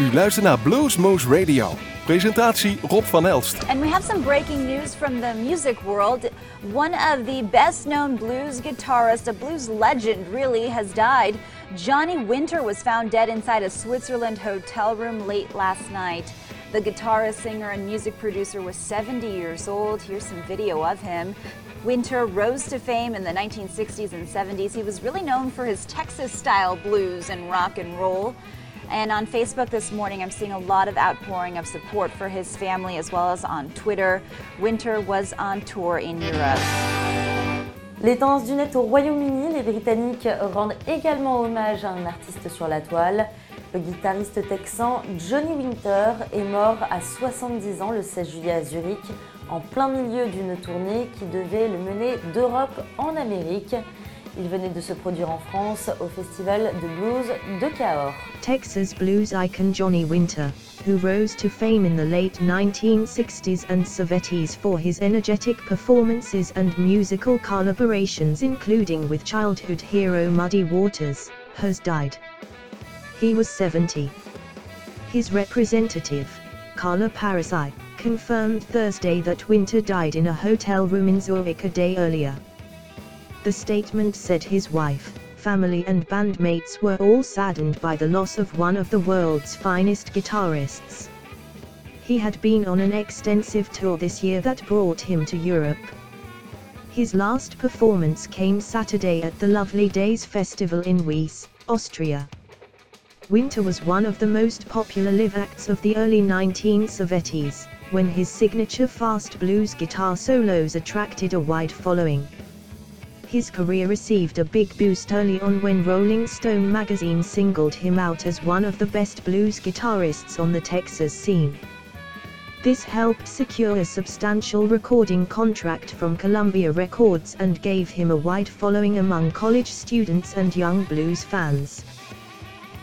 U luistert naar Bluesmoose Radio. Presentatie Rob van Elst. And we have some breaking news from the music world. One of the best known blues guitarists, a blues legend really, has died. Johnny Winter was found dead inside a Switzerland hotel room late last night. The guitarist, singer, and music producer was 70 years old. Here's some video of him. Winter rose to fame in the 1960s and 70s. He was really known for his Texas style blues and rock and roll. And on Facebook this morning, I'm seeing a lot of outpouring of support for his family as well as on Twitter. Winter was on tour in Europe. Les tendances du net au Royaume-Uni, les Britanniques rendent également hommage à un artiste sur la toile. Le guitariste texan Johnny Winter est mort à 70 ans le 16 juillet à Zurich, en plein milieu d'une tournée qui devait le mener d'Europe en Amérique. Il venait de se produire en France au festival de blues de Cahors. Texas blues icon Johnny Winter, who rose to fame in the late 1960s and 70s for his energetic performances and musical collaborations including with childhood hero Muddy Waters, has died. He was 70. His representative, Carla Parisi, confirmed Thursday that Winter died in a hotel room in Zurich a day earlier. The statement said his wife, family and bandmates were all saddened by the loss of one of the world's finest guitarists. He had been on an extensive tour this year that brought him to Europe. His last performance came Saturday at the Lovely Days Festival in Wies, Austria. Winter was one of the most popular live acts of the early 1970s, when his signature fast blues guitar solos attracted a wide following. His career received a big boost early on when Rolling Stone magazine singled him out as one of the best blues guitarists on the Texas scene. This helped secure a substantial recording contract from Columbia Records and gave him a wide following among college students and young blues fans.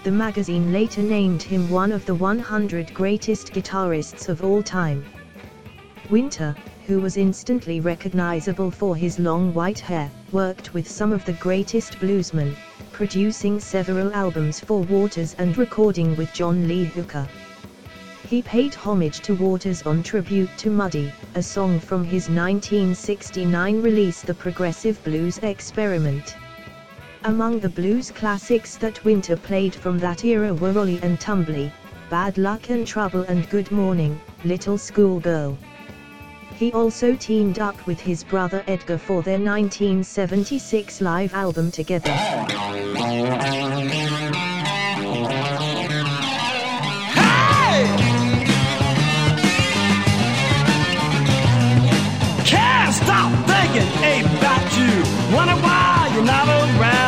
The magazine later named him one of the 100 greatest guitarists of all time. Winter, who was instantly recognizable for his long white hair, worked with some of the greatest bluesmen, producing several albums for Waters and recording with John Lee Hooker. He paid homage to Waters on Tribute to Muddy, a song from his 1969 release The Progressive Blues Experiment. Among the blues classics that Winter played from that era were Rollin' and Tumblin', Bad Luck and Trouble and Good Morning, Little Schoolgirl. He also teamed up with his brother Edgar for their 1976 live album together. Can't stop thinking about you. Wonder why you're not around.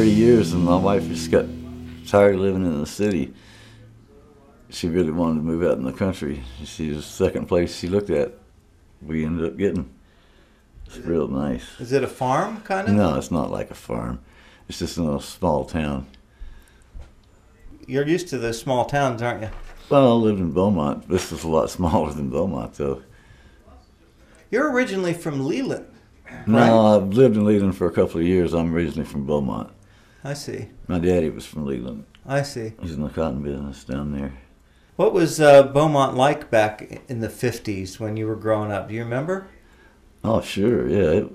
30 years, and my wife just got tired of living in the city. She really wanted to move out in the country. She was the second place she looked at. We ended up getting. It's real nice. Is it a farm kind of? No, it's not like a farm. It's just in a small town. You're used to those small towns, aren't you? Well, I lived in Beaumont. This is a lot smaller than Beaumont, though. You're originally from Leland. No, I've lived in Leland for a couple of years. I'm originally from Beaumont. I see. My daddy was from Leland. I see. He's in the cotton business down there. What was uh, Beaumont like back in the 50s when you were growing up? Do you remember? Oh, sure, yeah. It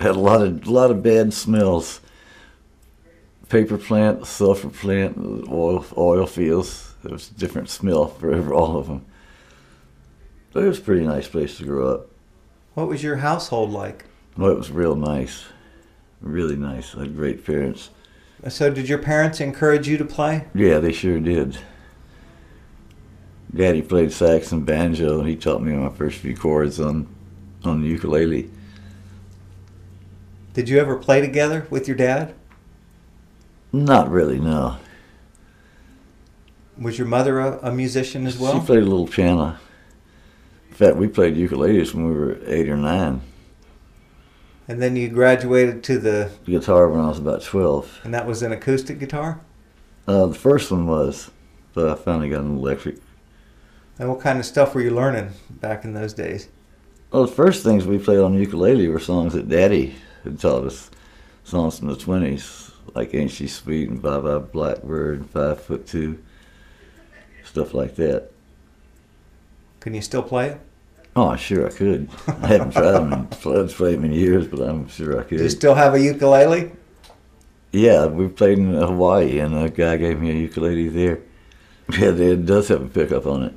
had a lot of a lot of bad smells. Paper plant, sulfur plant, oil oil fields. There was a different smell for all of them. But it was a pretty nice place to grow up. What was your household like? Well, it was real nice, really nice. I had great parents. So, did your parents encourage you to play? Yeah, they sure did. Daddy played sax and banjo, and he taught me my first few chords on on the ukulele. Did you ever play together with your dad? Not really, no. Was your mother a, a musician as well? She played a little piano. In fact, we played ukuleles when we were eight or nine. And then you graduated to the, guitar when I was about 12. and that was an acoustic guitar? Uh, the first one was, but I finally got an electric. And what kind of stuff were you learning back in those days? Well, the first things we played on ukulele were songs that Daddy had taught us, songs from the 20s, like Ain't She Sweet and Bye Bye Blackbird and Five Foot Two, stuff like that. Can you still play it? Oh, sure I could. I haven't tried them in, tried to play them in years, but I'm sure I could. Do you still have a ukulele? Yeah, we played in Hawaii, and a guy gave me a ukulele there. Yeah, it does have a pickup on it.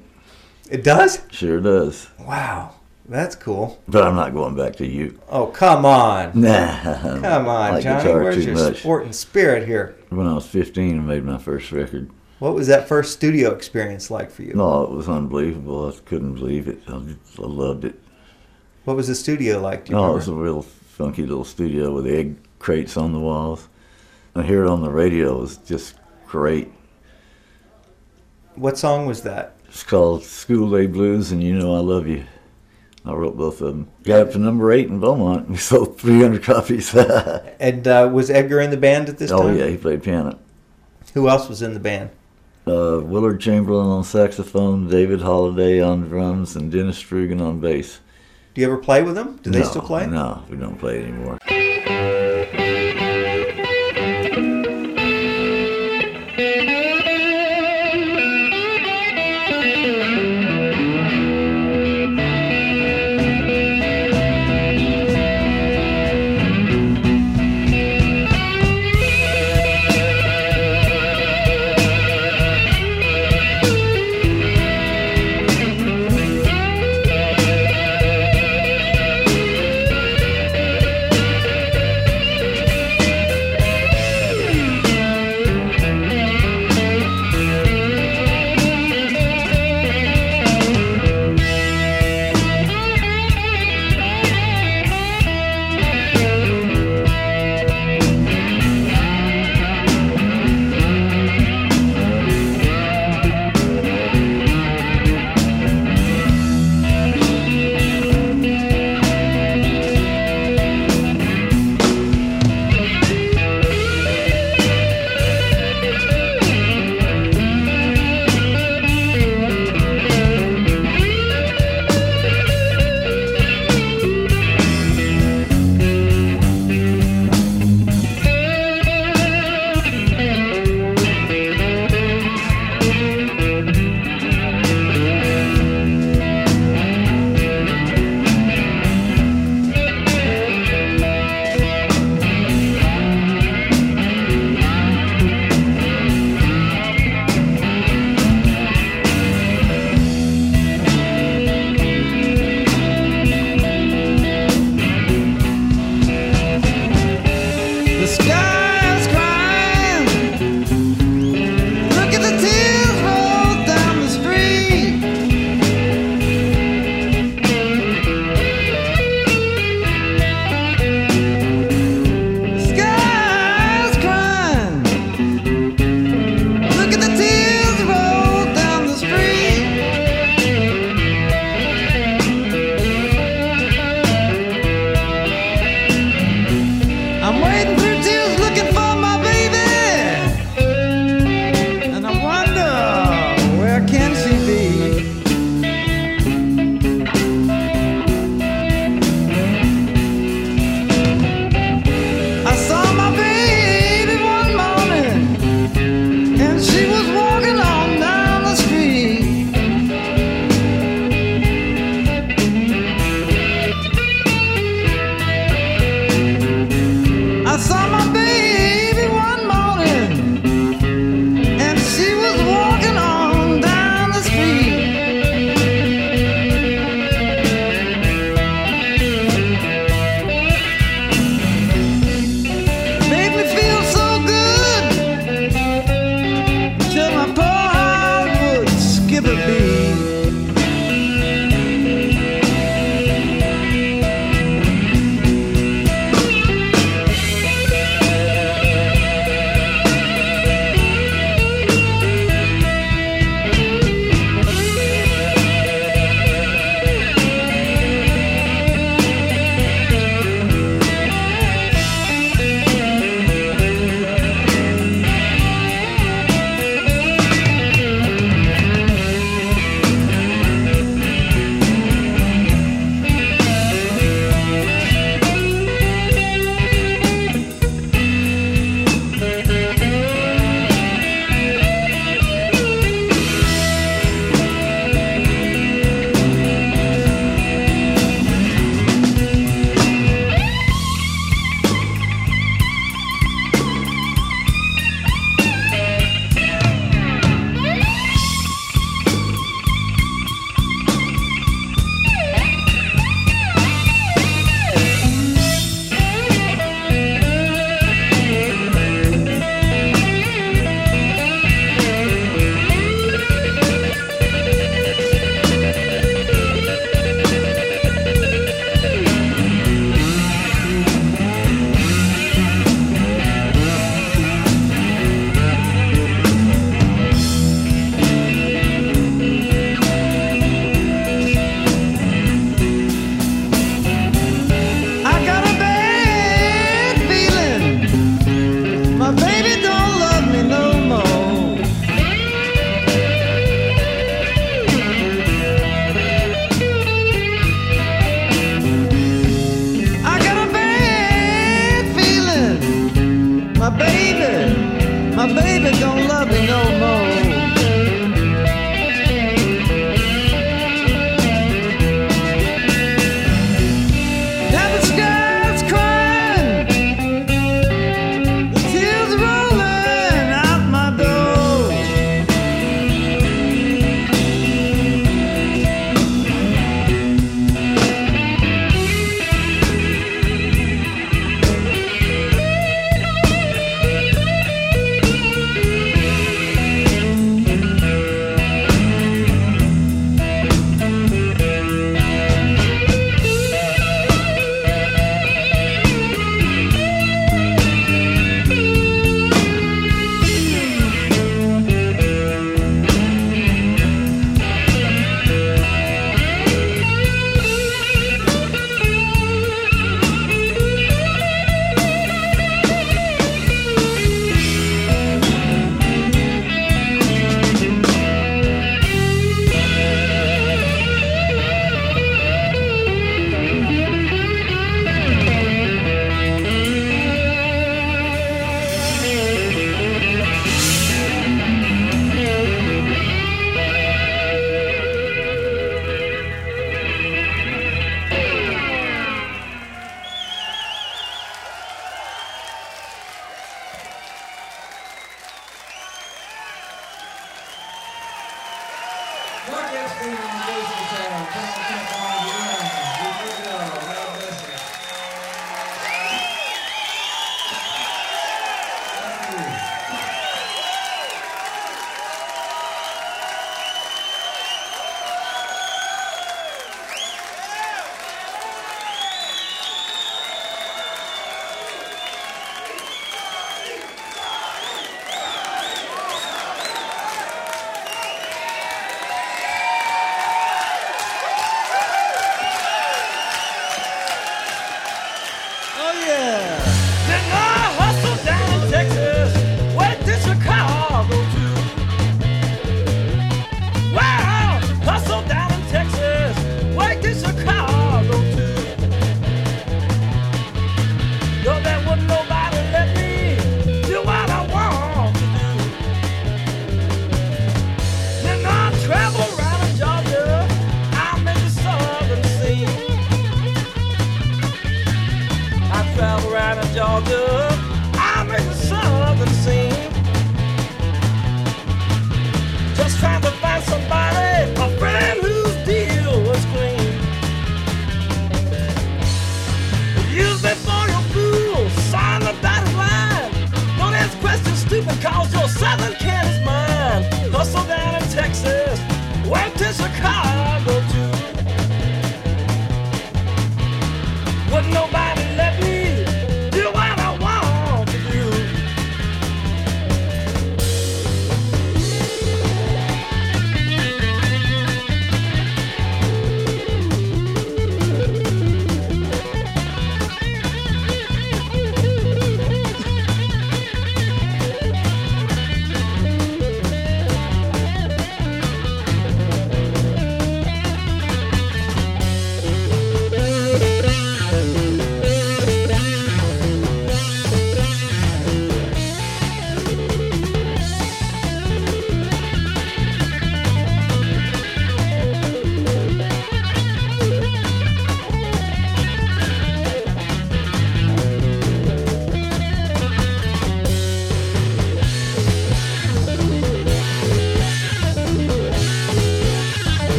It does? Sure does. Wow, that's cool. But I'm not going back to uke. Oh, come on. Nah. Come on, like Johnny. Where's your much. sporting spirit here? When I was 15, I made my first record. What was that first studio experience like for you? No, it was unbelievable. I couldn't believe it. I, just- I loved it. What was the studio like? Oh, it was a real funky little studio with egg crates on the walls. And hear it on the radio was just great. What song was that? It's called School Day Blues, and you know I love you. I wrote both of them. Got up to number eight in Beaumont. We sold 300 copies. oh And uh, was Edgar in the band at this time? Oh, yeah, he played piano. Who else was in the band? Uh, Willard Chamberlain on saxophone, David Holliday on drums, and Dennis Drugan on bass. Do you ever play with them? Do they No, still play? No, we don't play anymore.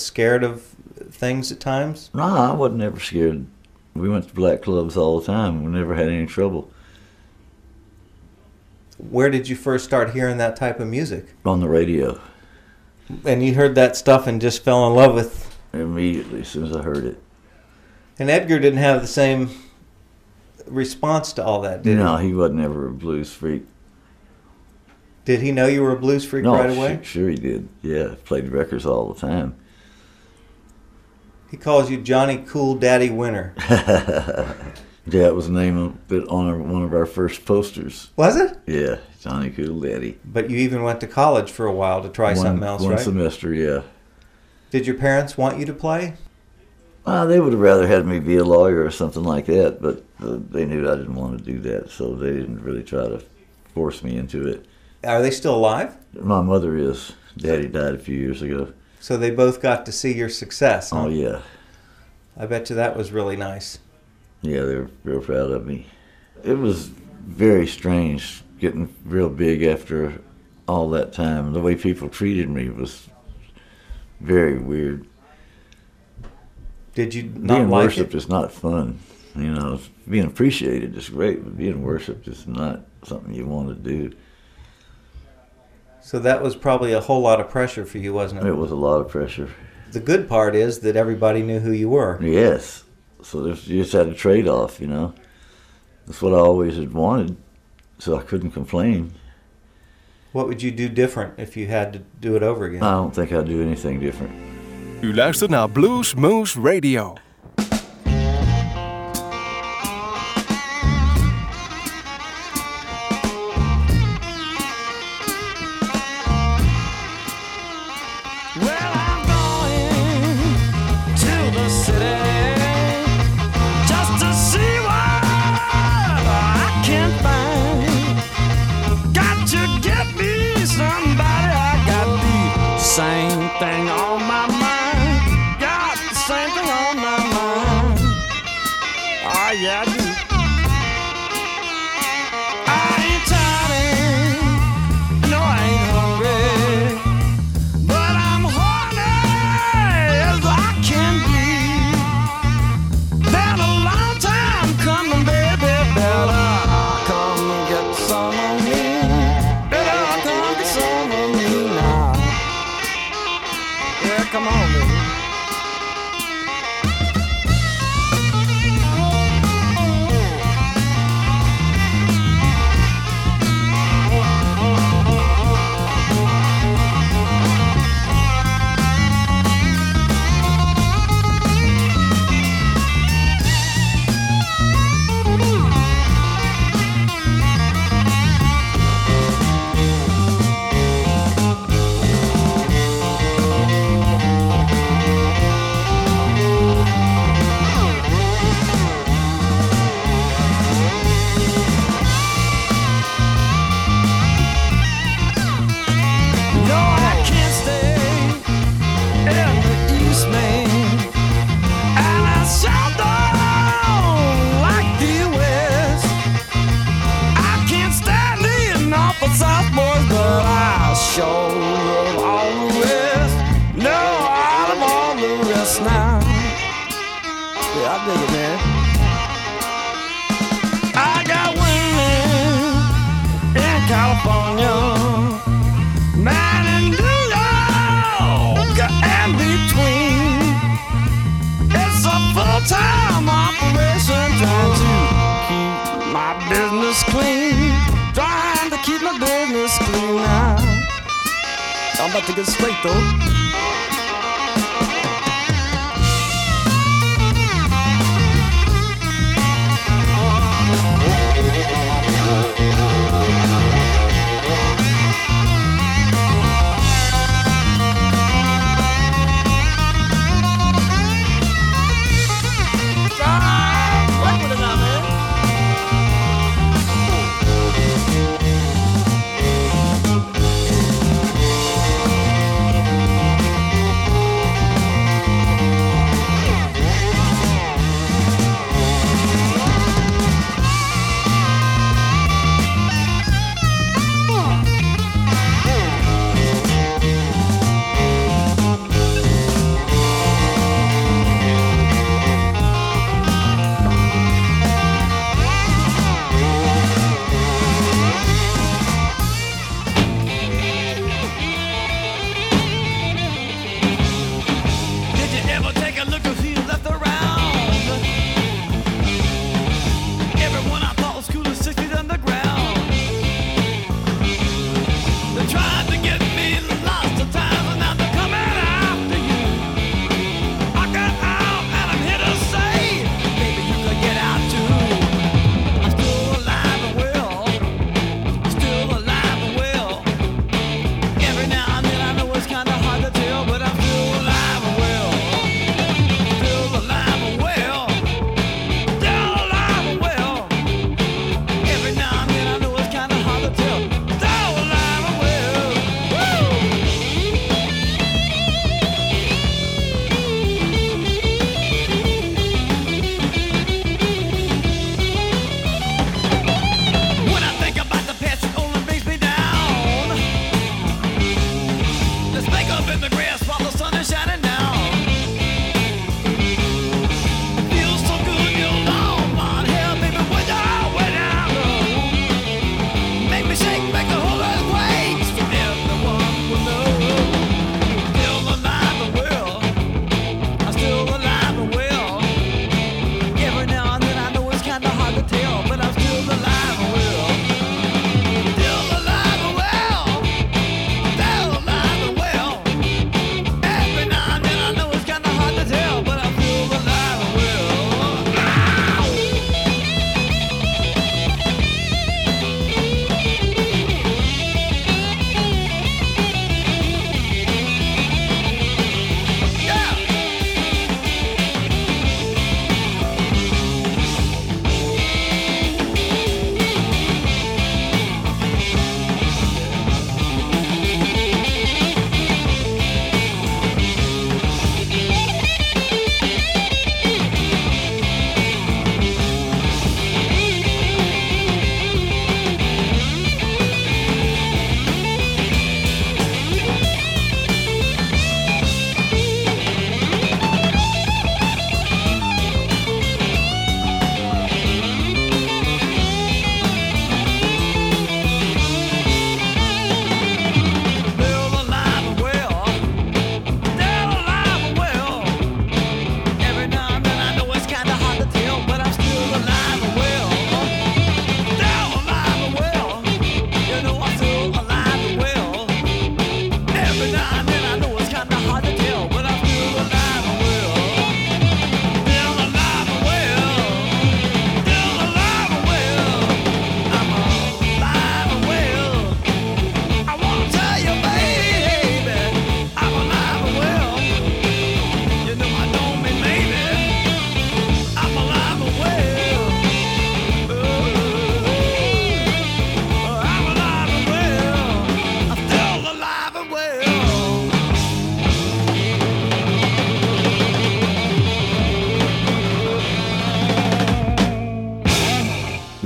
Scared of things at times? No, I wasn't ever scared. We went to black clubs all the time. We never had any trouble. Where did you first start hearing that type of music? On the radio, And you heard that stuff and just fell in love with. immediately as soon as I heard it. And Edgar didn't have the same response to all that, did no, he? No, he wasn't ever a blues freak. Did he know you were a blues freak no, right away? Sure, sure he did. Yeah, played records all the time. He calls you Johnny Cool Daddy Winter. Yeah, it was the name of it on our, one of our first posters. Was it? Yeah, Johnny Cool Daddy. But you even went to college for a while to try one, something else, one right? semester, yeah. Did your parents want you to play? Uh, they would have rather had me be a lawyer or something like that, but uh, they knew I didn't want to do that, so they didn't really try to force me into it. Are they still alive? My mother is. Daddy died a few years ago. So they both got to see your success. Huh? Oh, yeah. I bet you that was really nice. Yeah, they were real proud of me. It was very strange getting real big after all that time. The way people treated me was very weird. Did you not being like worshipped it? is not fun. You know, being appreciated is great, but being worshipped is not something you want to do. So that was probably a whole lot of pressure for you, wasn't it? It was a lot of pressure. The good part is that everybody knew who you were. Yes. So you just had a trade off, you know. That's what I always had wanted, so I couldn't complain. What would you do different if you had to do it over again? I don't think I'd do anything different. U luistert naar Bluesmoose Radio. Oh, yeah, about to get straight though.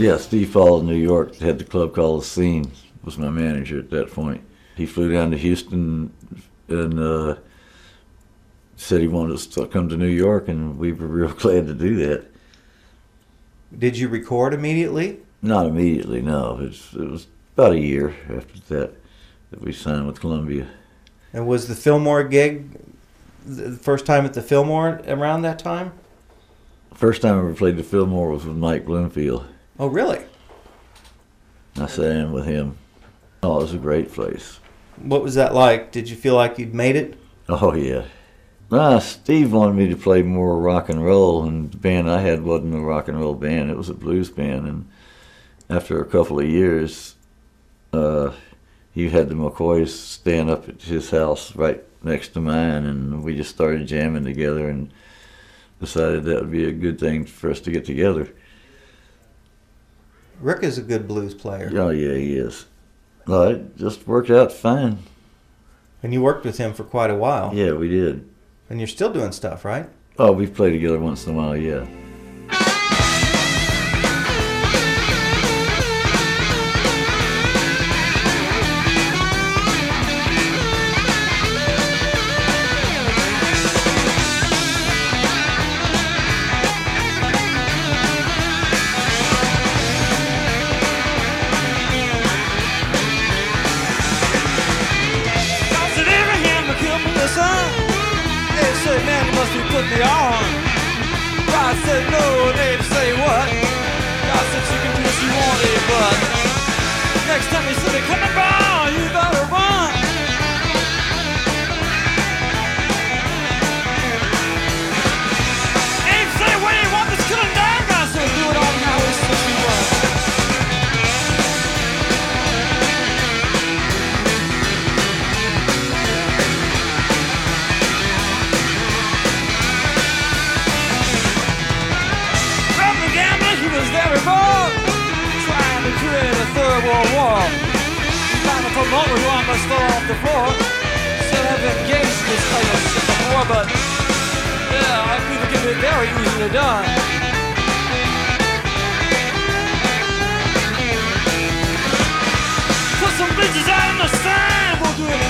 Yeah, Steve Paul in New York had the club called The Scene, was my manager at that point. He flew down to Houston and uh, said he wanted us to come to New York, and we were real glad to do that. Did you record immediately? Not immediately, no. It was, it was about a year after that that we signed with Columbia. And was the Fillmore gig the first time at the Fillmore around that time? First time I ever played the Fillmore was with Mike Bloomfield. Oh, really? I sat in with him. Oh, it was a great place. What was that like? Did you feel like you'd made it? Oh yeah. Nah, Steve wanted me to play more rock and roll, and the band I had wasn't a rock and roll band; it was a blues band. And after a couple of years, uh, he had the McCoys stand up at his house right next to mine, and we just started jamming together, and decided that would be a good thing for us to get together. Rick is a good blues player. Oh yeah, he is. Well, it just worked out fine. And you worked with him for quite a while. Yeah, we did. And you're still doing stuff, right? Oh, we play together once in a while, yeah. Next time you see me coming by, Fell off the floor. Still have engaged this of shit before, but yeah, I can be very. Put some bitches the sand, we'll do it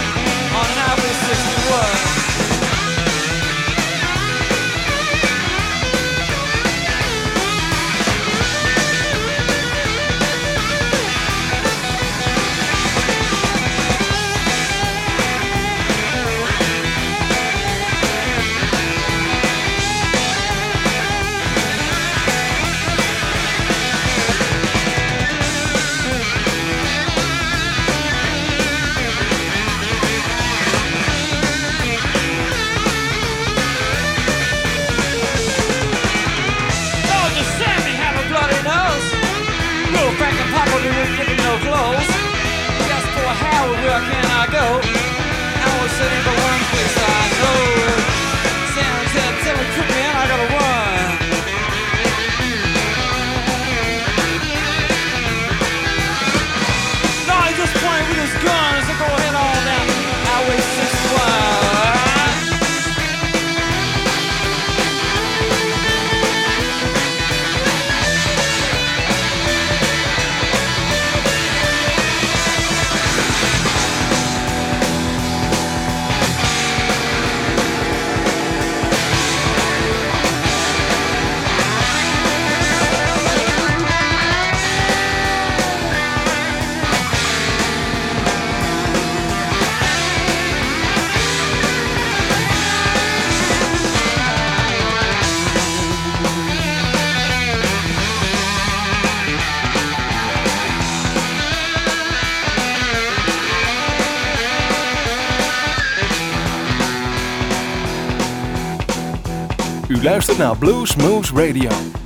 luistert naar Bluesmoose Radio.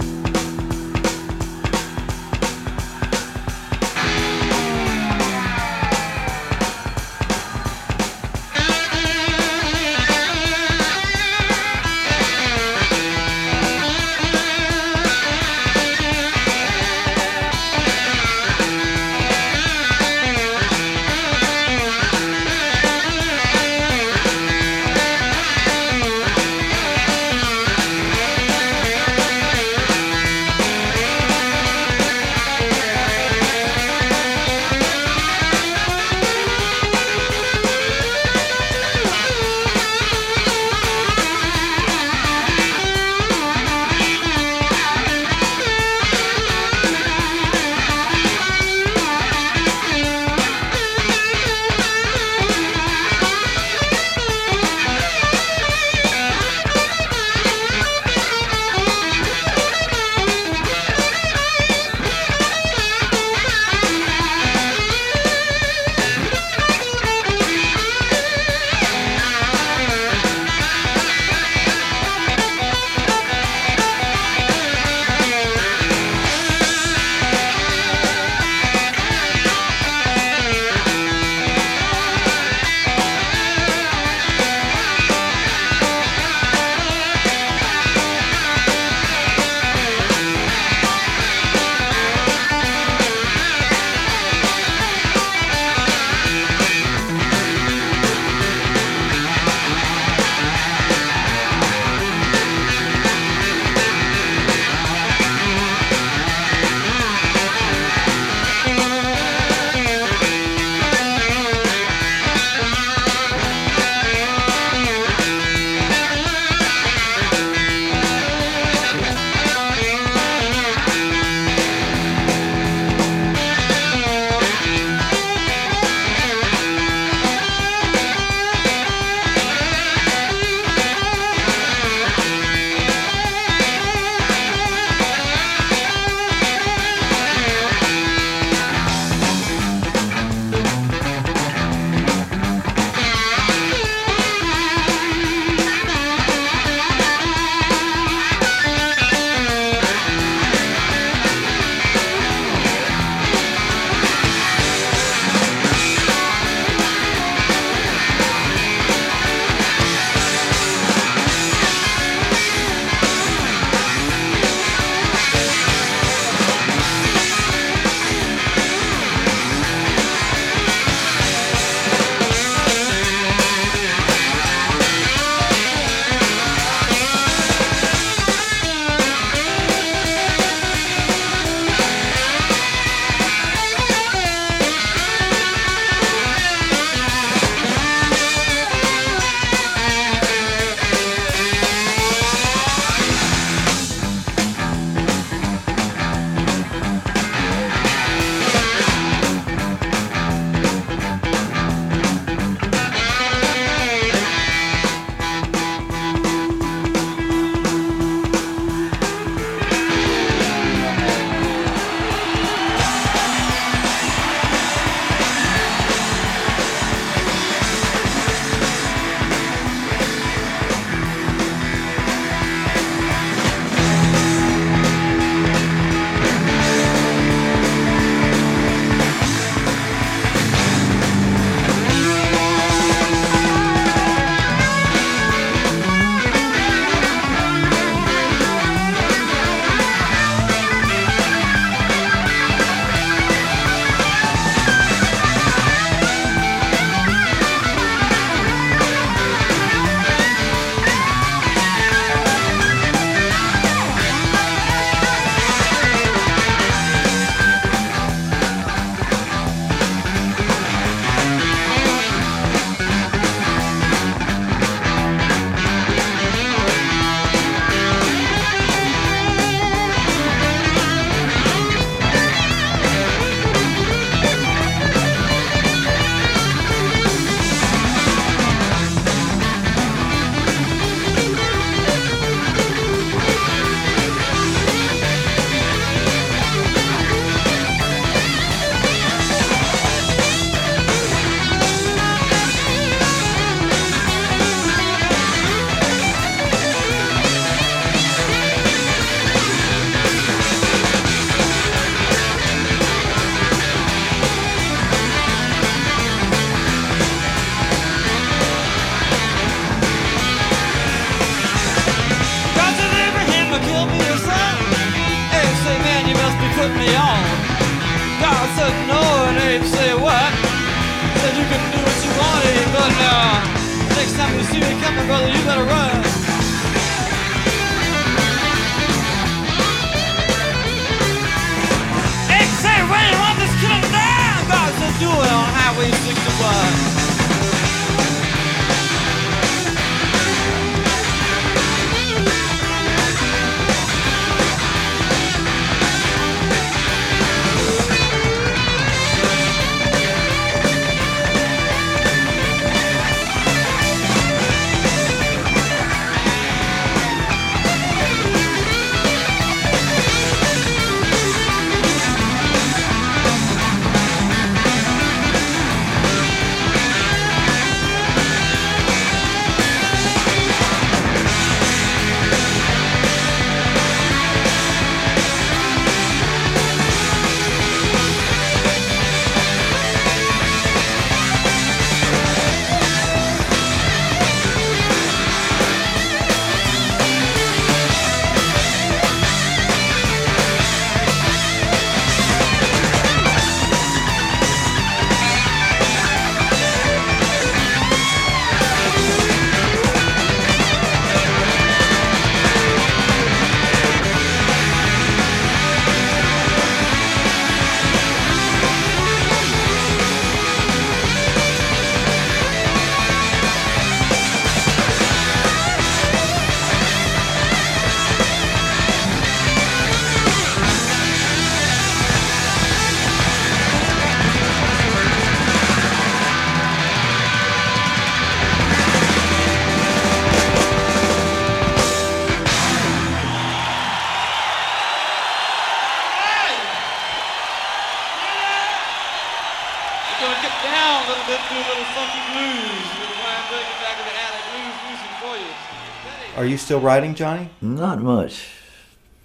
You. Still writing, Johnny? Not much.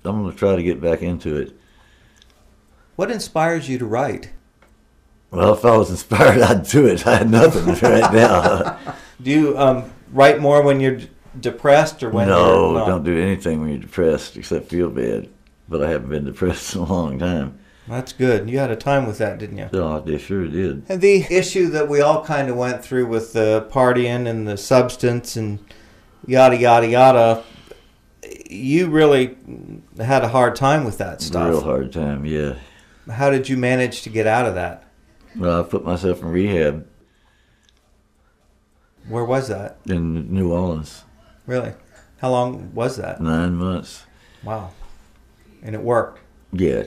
I'm going to try to get back into it. What inspires you to write? Well, if I was inspired, I'd do it. I had nothing right now. Do you um, write more when you're d- depressed or when no, you're don't do anything when you're depressed except feel bad. But I haven't been depressed in a long time. That's good. You had a time with that, didn't you? So I sure did. And the issue that we all kind of went through with the partying and the substance and yada yada yada, you really had a hard time with that stuff. Real hard time, yeah. How did you manage to get out of that? Well, I put myself in rehab Where was that? in New Orleans. Really? How long was that? Nine months. Wow. And it worked. Yeah.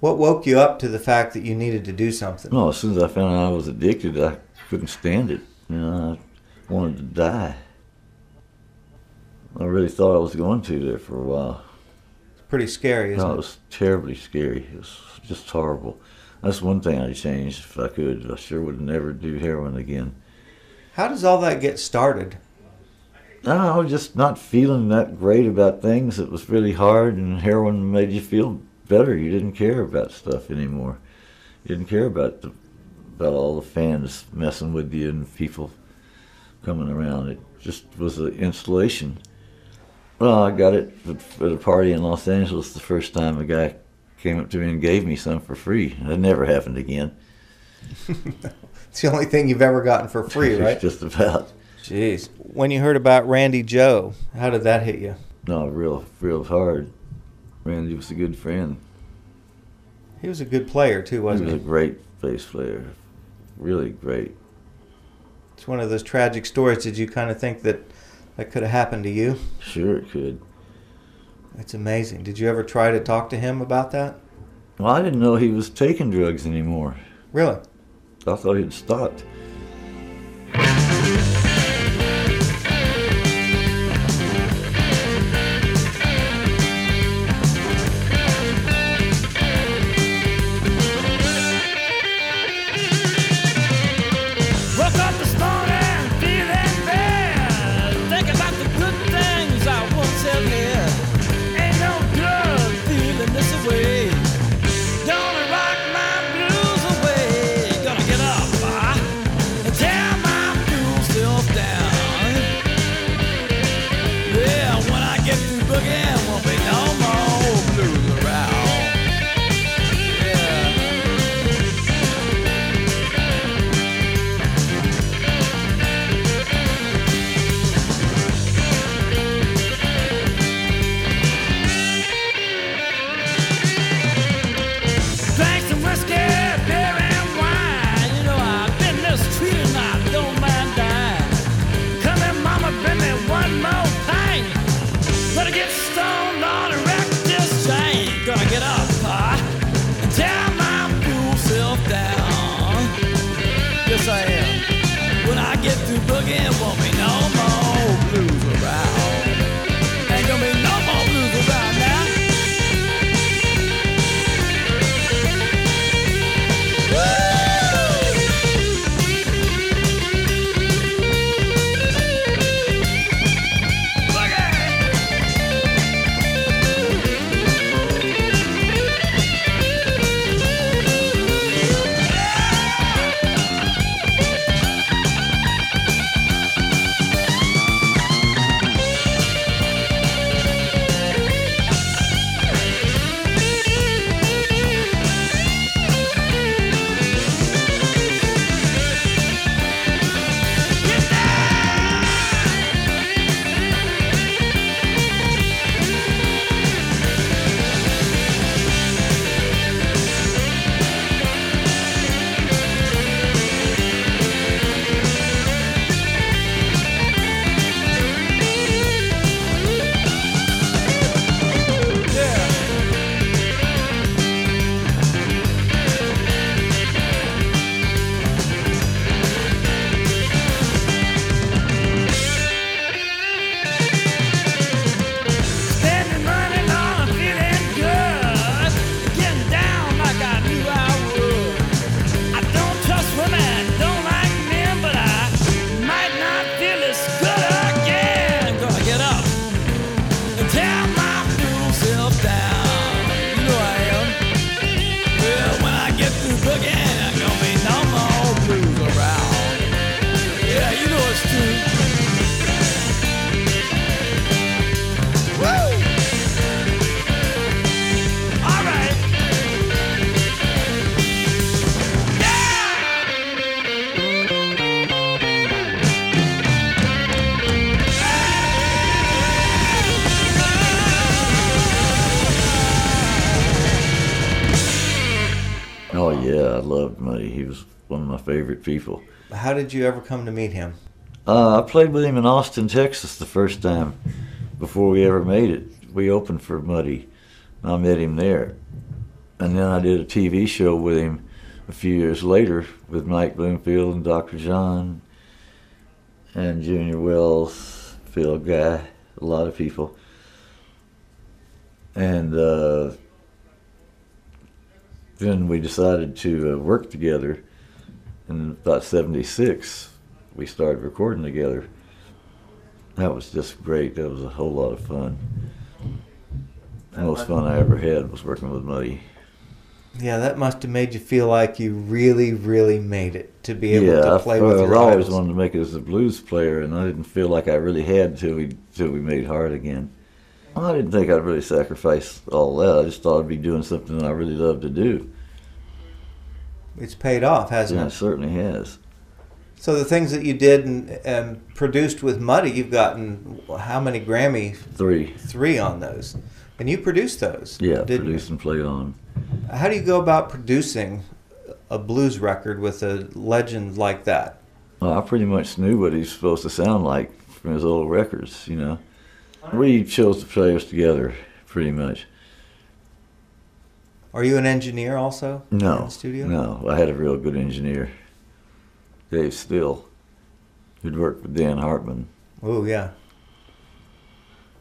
What woke you up to the fact that you needed to do something? Well, as soon as I found out I was addicted, I couldn't stand it. You know, I wanted to die. I really thought I was going to there for a while. It's pretty scary, isn't No, it it? was terribly scary. It was just horrible. That's one thing I'd change if I could. I sure would never do heroin again. How does all that get started? No, I was just not feeling that great about things. It was really hard, and heroin made you feel better. You didn't care about stuff anymore. You didn't care about the about all the fans messing with you and people coming around. It just was an installation. Well, I got it at- at a party in Los Angeles the first time a guy came up to me and gave me some for free. That never happened again. It's the only thing you've ever gotten for free, right? just about. Jeez. When you heard about Randy Jo, how did that hit you? No, real, real hard. Randy was a good friend. He was a good player too, wasn't was he? Was a great bass player. Really great. It's one of those tragic stories. Did you kind of think that that could have happened to you? Sure, it could. That's amazing. Did you ever try to talk to him about that? Well, I didn't know he was taking drugs anymore. Really? I thought he'd stopped. One of my favorite people. How did you ever come to meet him? Uh, I played with him in Austin, Texas, the first time before we ever made it. We opened for Muddy, and I met him there. And then I did a TV show with him a few years later with Mike Bloomfield and Dr. John and Junior Wells, Phil Guy, a lot of people. And uh, then we decided to uh, work together. In about 76, we started recording together. That was just great. That was a whole lot of fun. The most fun I ever had was working with Muddy. Yeah, that must have made you feel like you really, really made it to be able yeah, to play I, with your I always wanted to make it as a blues player, and I didn't feel like I really had till we till we made Hard again. I didn't think I'd really sacrifice all that. I just thought I'd be doing something I really loved to do. It's paid off, hasn't Yeah, it it? certainly has. So the things that you did and, and produced with Muddy, you've gotten how many Grammy? Three. Three on those, and you produced those. Yeah, produced and played on. How do you go about producing a blues record with a legend like that? Well, I pretty much knew what he's supposed to sound like from his old records, you know. We chose the players together, pretty much. Are you an engineer also? in No, the studio. no, I had a real good engineer, Dave Still, who'd worked with Dan Hartman. Oh yeah.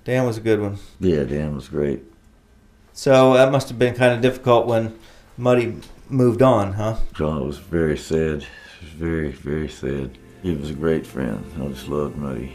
Dan was a good one. Yeah, Dan was great. So that must have been kind of difficult when Muddy moved on, huh? John was very sad. He was very, very sad. He was a great friend. I just loved Muddy.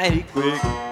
Mighty quick.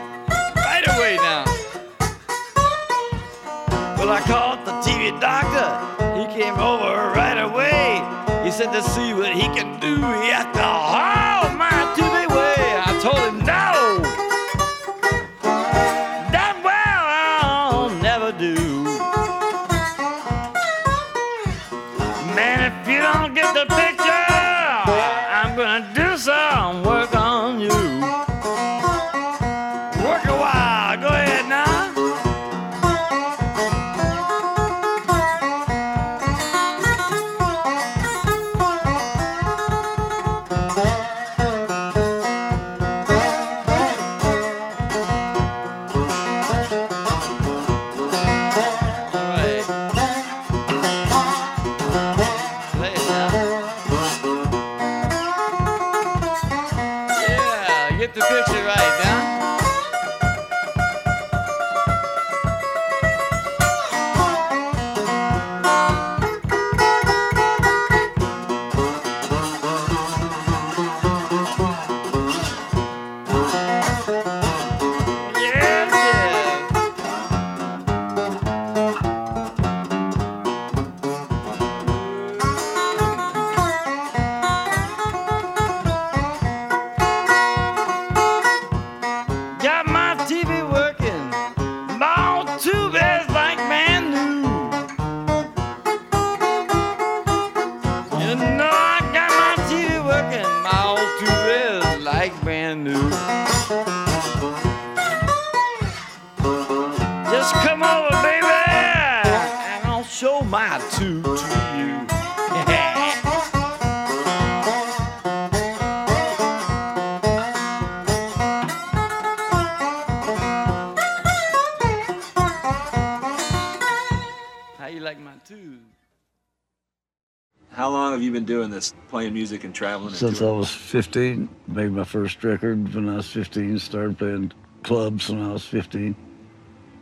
Music and traveling? and Since I was 15, made my first record when I was 15. Started playing clubs when I was 15.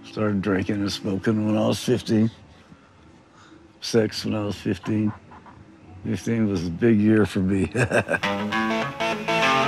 Started drinking and smoking when I was 15. Sex when I was 15. 15 was a big year for me.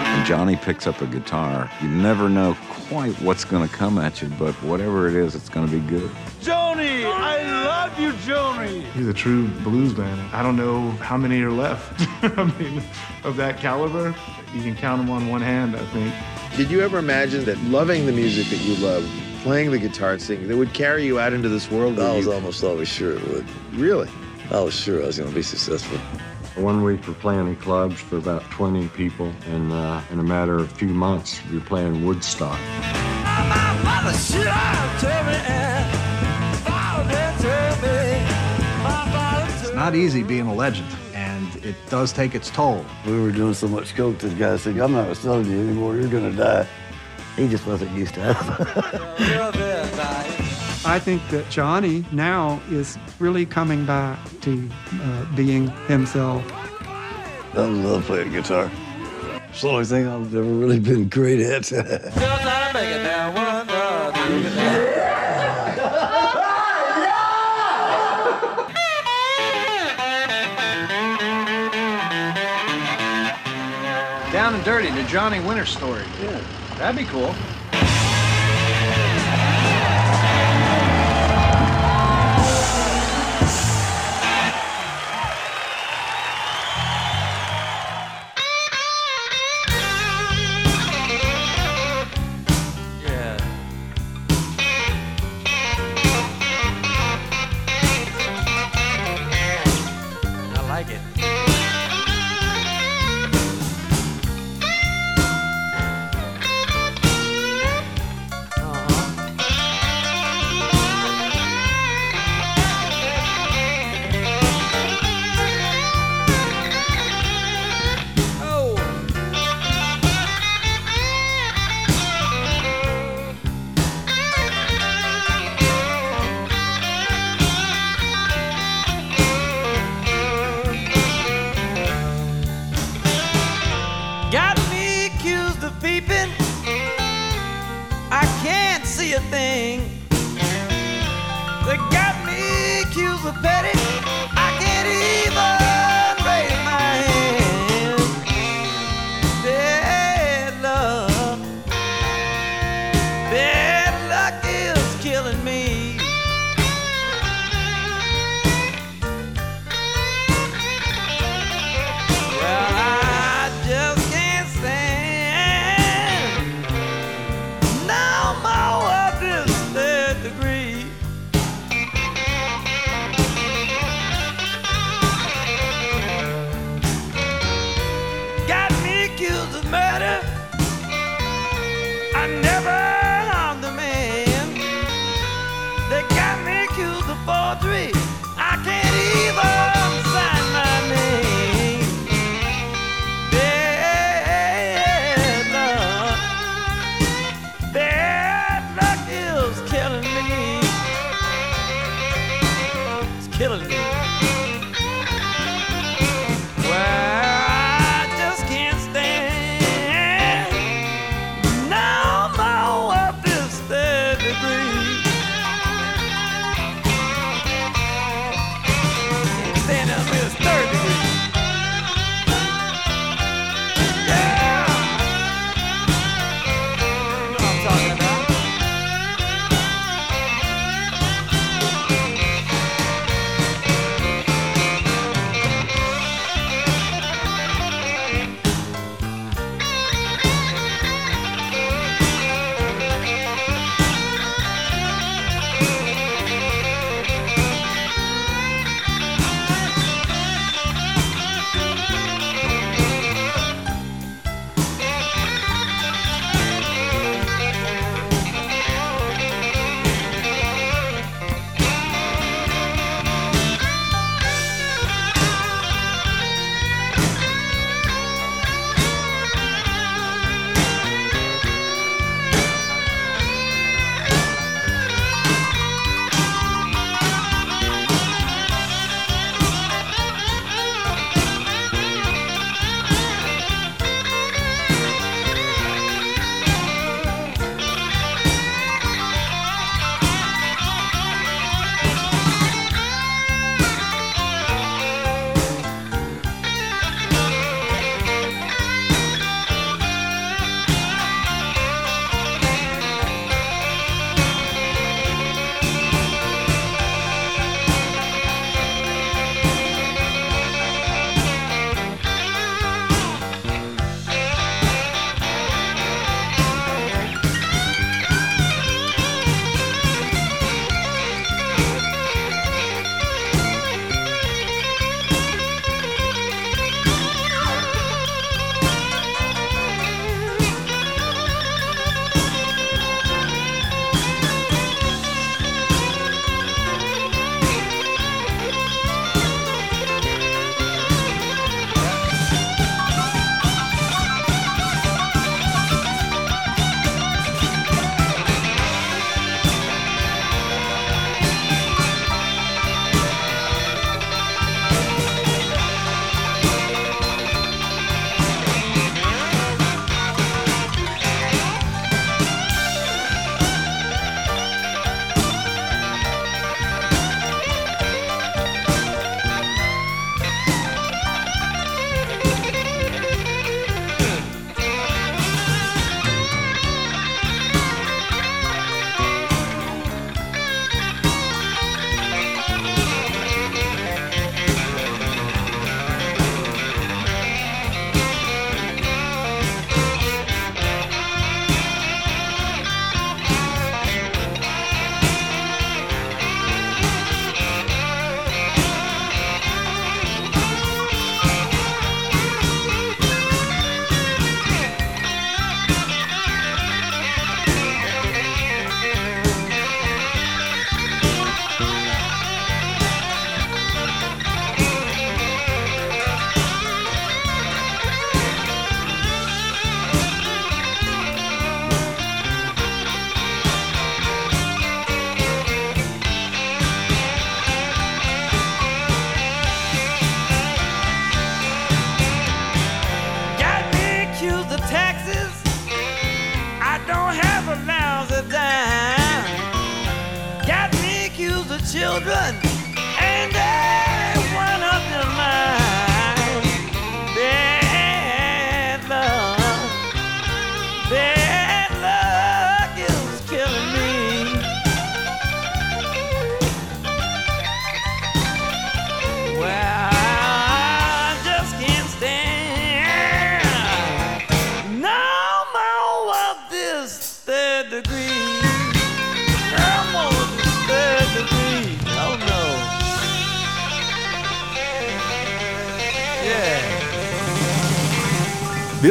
When Johnny picks up a guitar, you never know quite what's going to come at you, but whatever it is, it's going to be good. Johnny, I love you, Johnny. He's a true blues band. I don't know how many are left. I mean, of that caliber, you can count them on one hand, I think. Did you ever imagine that loving the music that you love, playing the guitar and singing, that would carry you out into this world? I was you- almost always sure it would. Really? I was sure I was going to be successful. One week we're playing in clubs for about 20 people, and uh, in a matter of a few months, we're playing Woodstock. Not easy being a legend, and it does take its toll. We were doing so much coke, this guy said, I'm not selling you anymore. You're going to die. He just wasn't used to it. I think that Johnny now is really coming back to uh, being himself. I love playing guitar. It's the only thing I've ever really been great at. 30, the Johnny Winter story. Yeah. That'd be cool. Got me accused of peeping. I can't see a thing. They got me accused of petty.